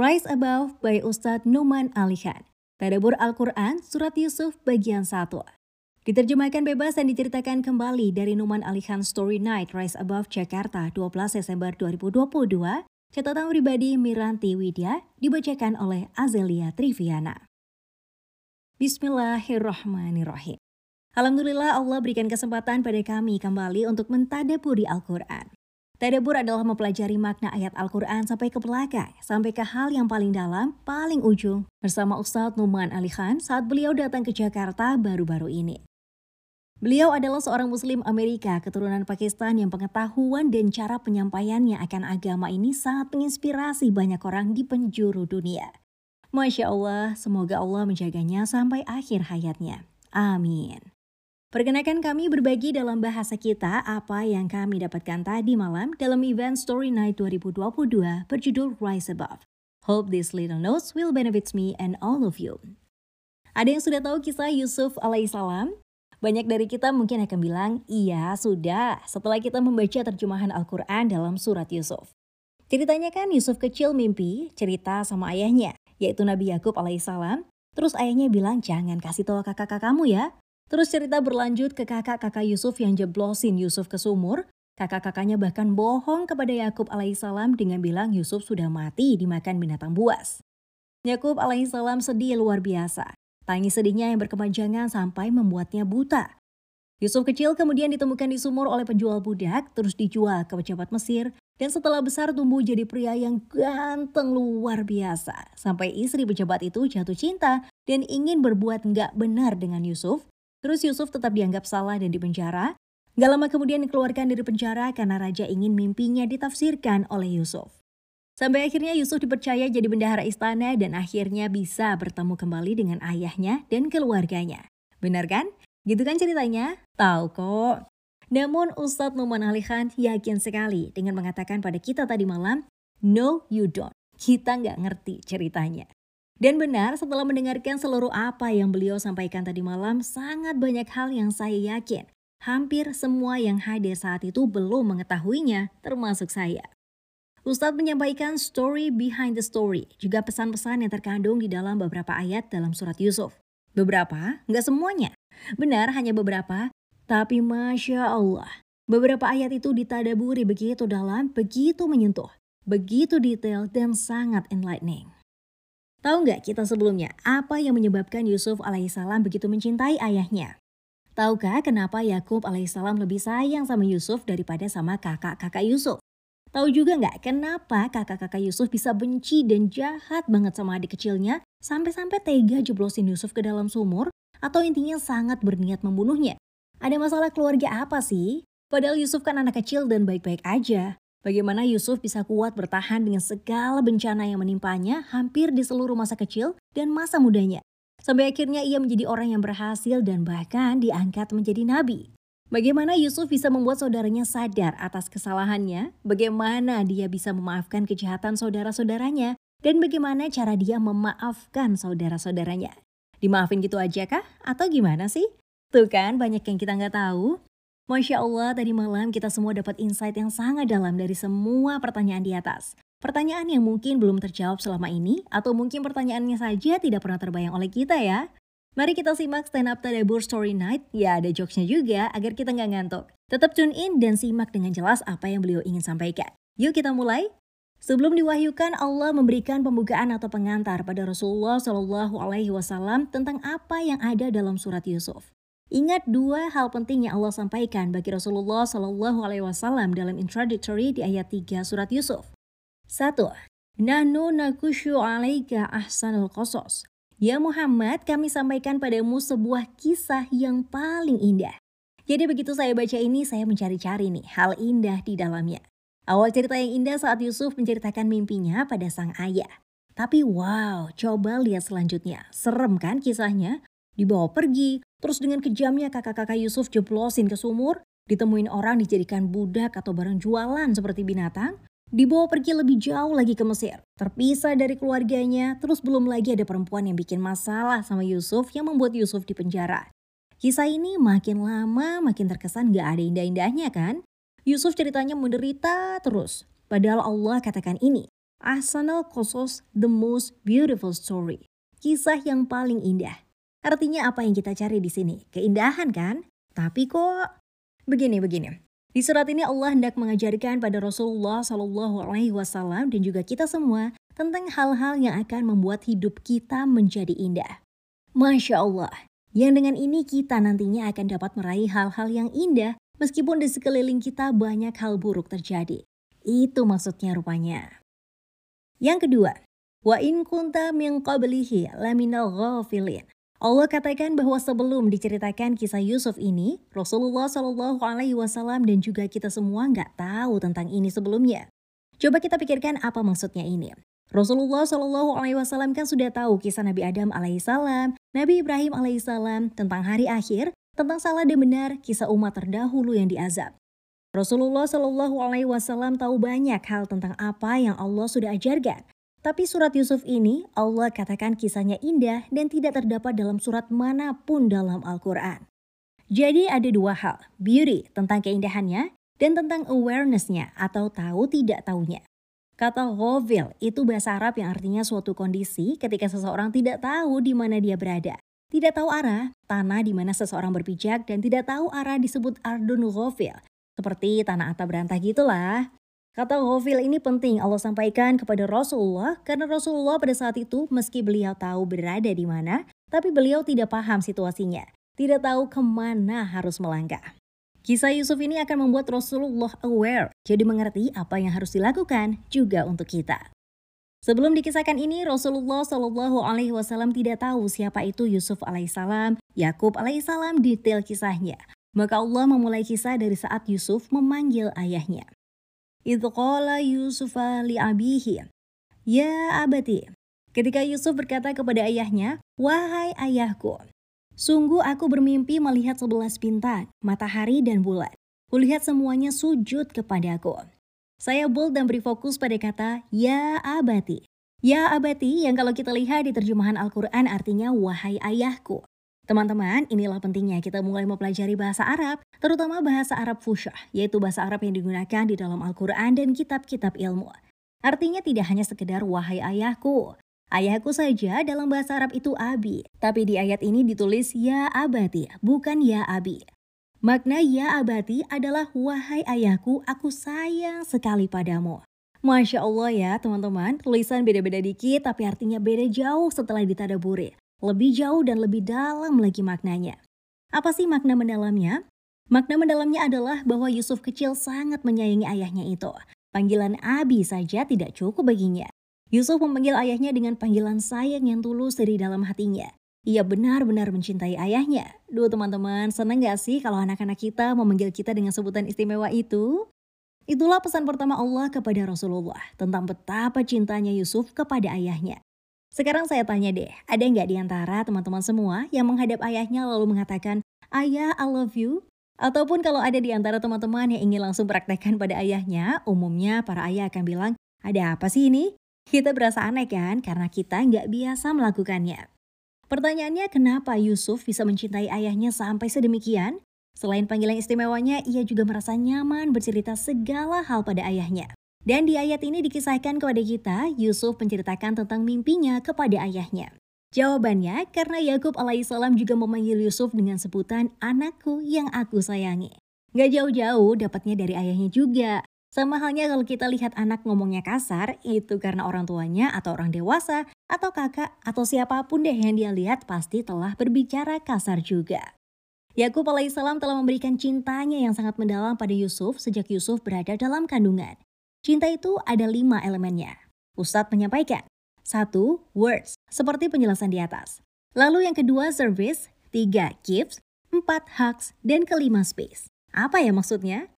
Rise Above by Ustadz Numan Alihan. Tadabur Al-Quran Surat Yusuf bagian 1. Diterjemahkan bebas dan diceritakan kembali dari Numan Alihan Story Night Rise Above Jakarta 12 Desember 2022. Catatan pribadi Miranti Widya dibacakan oleh Azelia Triviana. Bismillahirrahmanirrahim. Alhamdulillah Allah berikan kesempatan pada kami kembali untuk mentadaburi Al-Quran. Tadabur adalah mempelajari makna ayat Al-Quran sampai ke belakang, sampai ke hal yang paling dalam, paling ujung, bersama Ustadz Numan Ali Khan saat beliau datang ke Jakarta baru-baru ini. Beliau adalah seorang muslim Amerika keturunan Pakistan yang pengetahuan dan cara penyampaiannya akan agama ini sangat menginspirasi banyak orang di penjuru dunia. Masya Allah, semoga Allah menjaganya sampai akhir hayatnya. Amin. Perkenalkan kami berbagi dalam bahasa kita apa yang kami dapatkan tadi malam dalam event Story Night 2022 berjudul Rise Above. Hope these little notes will benefit me and all of you. Ada yang sudah tahu kisah Yusuf alaihissalam? Banyak dari kita mungkin akan bilang, iya sudah, setelah kita membaca terjemahan Al-Quran dalam surat Yusuf. Ceritanya kan Yusuf kecil mimpi cerita sama ayahnya, yaitu Nabi Yakub alaihissalam. Terus ayahnya bilang, jangan kasih tahu kakak kamu ya, Terus cerita berlanjut ke kakak-kakak Yusuf yang jeblosin Yusuf ke sumur. Kakak-kakaknya bahkan bohong kepada Yakub alaihissalam dengan bilang Yusuf sudah mati dimakan binatang buas. Yakub alaihissalam sedih luar biasa. Tangis sedihnya yang berkepanjangan sampai membuatnya buta. Yusuf kecil kemudian ditemukan di sumur oleh penjual budak, terus dijual ke pejabat Mesir, dan setelah besar tumbuh jadi pria yang ganteng luar biasa. Sampai istri pejabat itu jatuh cinta dan ingin berbuat nggak benar dengan Yusuf, Terus Yusuf tetap dianggap salah dan dipenjara. Gak lama kemudian dikeluarkan dari penjara karena raja ingin mimpinya ditafsirkan oleh Yusuf. Sampai akhirnya Yusuf dipercaya jadi bendahara istana dan akhirnya bisa bertemu kembali dengan ayahnya dan keluarganya. Benar kan? Gitu kan ceritanya? Tahu kok. Namun Ustadz Numan Alihan yakin sekali dengan mengatakan pada kita tadi malam, No you don't. Kita nggak ngerti ceritanya. Dan benar, setelah mendengarkan seluruh apa yang beliau sampaikan tadi malam, sangat banyak hal yang saya yakin. Hampir semua yang hadir saat itu belum mengetahuinya, termasuk saya. Ustadz menyampaikan story behind the story, juga pesan-pesan yang terkandung di dalam beberapa ayat dalam surat Yusuf. Beberapa, nggak semuanya. Benar, hanya beberapa. Tapi Masya Allah, beberapa ayat itu ditadaburi begitu dalam, begitu menyentuh, begitu detail, dan sangat enlightening. Tahu nggak kita sebelumnya apa yang menyebabkan Yusuf alaihissalam begitu mencintai ayahnya? Tahukah kenapa Yakub alaihissalam lebih sayang sama Yusuf daripada sama kakak-kakak Yusuf? Tahu juga nggak kenapa kakak-kakak Yusuf bisa benci dan jahat banget sama adik kecilnya sampai-sampai tega jeblosin Yusuf ke dalam sumur atau intinya sangat berniat membunuhnya? Ada masalah keluarga apa sih? Padahal Yusuf kan anak kecil dan baik-baik aja. Bagaimana Yusuf bisa kuat bertahan dengan segala bencana yang menimpanya hampir di seluruh masa kecil dan masa mudanya. Sampai akhirnya ia menjadi orang yang berhasil dan bahkan diangkat menjadi nabi. Bagaimana Yusuf bisa membuat saudaranya sadar atas kesalahannya? Bagaimana dia bisa memaafkan kejahatan saudara-saudaranya? Dan bagaimana cara dia memaafkan saudara-saudaranya? Dimaafin gitu aja kah? Atau gimana sih? Tuh kan banyak yang kita nggak tahu. Masya Allah, tadi malam kita semua dapat insight yang sangat dalam dari semua pertanyaan di atas. Pertanyaan yang mungkin belum terjawab selama ini, atau mungkin pertanyaannya saja tidak pernah terbayang oleh kita ya. Mari kita simak stand up Tadabur Story Night, ya ada jokesnya juga agar kita nggak ngantuk. Tetap tune in dan simak dengan jelas apa yang beliau ingin sampaikan. Yuk kita mulai. Sebelum diwahyukan, Allah memberikan pembukaan atau pengantar pada Rasulullah Shallallahu Alaihi Wasallam tentang apa yang ada dalam surat Yusuf. Ingat dua hal penting yang Allah sampaikan bagi Rasulullah Shallallahu Alaihi Wasallam dalam introductory di ayat 3 surat Yusuf. Satu, Nanu nakushu alaika ahsanul qasas. Ya Muhammad, kami sampaikan padamu sebuah kisah yang paling indah. Jadi begitu saya baca ini, saya mencari-cari nih hal indah di dalamnya. Awal cerita yang indah saat Yusuf menceritakan mimpinya pada sang ayah. Tapi wow, coba lihat selanjutnya. Serem kan kisahnya? Dibawa pergi, Terus dengan kejamnya kakak-kakak Yusuf jeblosin ke sumur, ditemuin orang dijadikan budak atau barang jualan seperti binatang, dibawa pergi lebih jauh lagi ke Mesir, terpisah dari keluarganya, terus belum lagi ada perempuan yang bikin masalah sama Yusuf yang membuat Yusuf di penjara. Kisah ini makin lama makin terkesan gak ada indah-indahnya kan? Yusuf ceritanya menderita terus. Padahal Allah katakan ini, Ahsanal Kosos, the most beautiful story. Kisah yang paling indah. Artinya apa yang kita cari di sini? Keindahan kan? Tapi kok begini-begini. Di surat ini Allah hendak mengajarkan pada Rasulullah Shallallahu Alaihi Wasallam dan juga kita semua tentang hal-hal yang akan membuat hidup kita menjadi indah. Masya Allah, yang dengan ini kita nantinya akan dapat meraih hal-hal yang indah meskipun di sekeliling kita banyak hal buruk terjadi. Itu maksudnya rupanya. Yang kedua, wa in kunta min qablihi laminal ghafilin. Allah katakan bahwa sebelum diceritakan kisah Yusuf ini, Rasulullah Shallallahu Alaihi Wasallam dan juga kita semua nggak tahu tentang ini sebelumnya. Coba kita pikirkan apa maksudnya ini. Rasulullah Shallallahu Alaihi Wasallam kan sudah tahu kisah Nabi Adam alaihissalam, Nabi Ibrahim alaihissalam tentang hari akhir, tentang salah dan benar, kisah umat terdahulu yang diazab. Rasulullah Shallallahu Alaihi Wasallam tahu banyak hal tentang apa yang Allah sudah ajarkan, tapi surat Yusuf ini Allah katakan kisahnya indah dan tidak terdapat dalam surat mana pun dalam Al-Quran. Jadi ada dua hal, beauty tentang keindahannya dan tentang awarenessnya atau tahu tidak tahunya. Kata ghafil itu bahasa Arab yang artinya suatu kondisi ketika seseorang tidak tahu di mana dia berada. Tidak tahu arah, tanah di mana seseorang berpijak dan tidak tahu arah disebut ardun ghafil. Seperti tanah atap berantah gitulah. Kata ghafil ini penting Allah sampaikan kepada Rasulullah karena Rasulullah pada saat itu meski beliau tahu berada di mana, tapi beliau tidak paham situasinya, tidak tahu ke mana harus melangkah. Kisah Yusuf ini akan membuat Rasulullah aware, jadi mengerti apa yang harus dilakukan juga untuk kita. Sebelum dikisahkan ini, Rasulullah Shallallahu Alaihi Wasallam tidak tahu siapa itu Yusuf alaihissalam, Yakub alaihissalam detail kisahnya. Maka Allah memulai kisah dari saat Yusuf memanggil ayahnya. Itu qala Yusuf li abihi. Ya abati. Ketika Yusuf berkata kepada ayahnya, Wahai ayahku, sungguh aku bermimpi melihat sebelas bintang, matahari dan bulan. Kulihat semuanya sujud kepadaku. Saya bold dan beri fokus pada kata Ya abati. Ya abati yang kalau kita lihat di terjemahan Al-Quran artinya wahai ayahku. Teman-teman, inilah pentingnya kita mulai mempelajari bahasa Arab, terutama bahasa Arab fusyah, yaitu bahasa Arab yang digunakan di dalam Al-Quran dan kitab-kitab ilmu. Artinya tidak hanya sekedar wahai ayahku. Ayahku saja dalam bahasa Arab itu abi, tapi di ayat ini ditulis ya abati, bukan ya abi. Makna ya abati adalah wahai ayahku, aku sayang sekali padamu. Masya Allah ya teman-teman, tulisan beda-beda dikit tapi artinya beda jauh setelah ditadaburi lebih jauh dan lebih dalam lagi maknanya. Apa sih makna mendalamnya? Makna mendalamnya adalah bahwa Yusuf kecil sangat menyayangi ayahnya itu. Panggilan Abi saja tidak cukup baginya. Yusuf memanggil ayahnya dengan panggilan sayang yang tulus dari dalam hatinya. Ia benar-benar mencintai ayahnya. Duh teman-teman, senang gak sih kalau anak-anak kita memanggil kita dengan sebutan istimewa itu? Itulah pesan pertama Allah kepada Rasulullah tentang betapa cintanya Yusuf kepada ayahnya. Sekarang saya tanya deh, ada nggak di antara teman-teman semua yang menghadap ayahnya lalu mengatakan, Ayah, I love you? Ataupun kalau ada di antara teman-teman yang ingin langsung praktekkan pada ayahnya, umumnya para ayah akan bilang, ada apa sih ini? Kita berasa aneh kan karena kita nggak biasa melakukannya. Pertanyaannya kenapa Yusuf bisa mencintai ayahnya sampai sedemikian? Selain panggilan istimewanya, ia juga merasa nyaman bercerita segala hal pada ayahnya. Dan di ayat ini dikisahkan kepada kita, Yusuf menceritakan tentang mimpinya kepada ayahnya. Jawabannya, karena Yakub alaihissalam juga memanggil Yusuf dengan sebutan anakku yang aku sayangi. Gak jauh-jauh dapatnya dari ayahnya juga. Sama halnya kalau kita lihat anak ngomongnya kasar, itu karena orang tuanya atau orang dewasa, atau kakak, atau siapa pun deh yang dia lihat pasti telah berbicara kasar juga. Yakub alaihissalam telah memberikan cintanya yang sangat mendalam pada Yusuf sejak Yusuf berada dalam kandungan. Cinta itu ada lima elemennya. Ustadz menyampaikan. Satu, words, seperti penjelasan di atas. Lalu yang kedua, service. Tiga, gifts. Empat, hugs. Dan kelima, space. Apa ya maksudnya?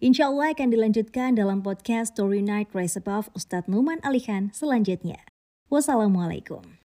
Insya Allah akan dilanjutkan dalam podcast Story Night Rise Above Ustadz Numan Alihan selanjutnya. Wassalamualaikum.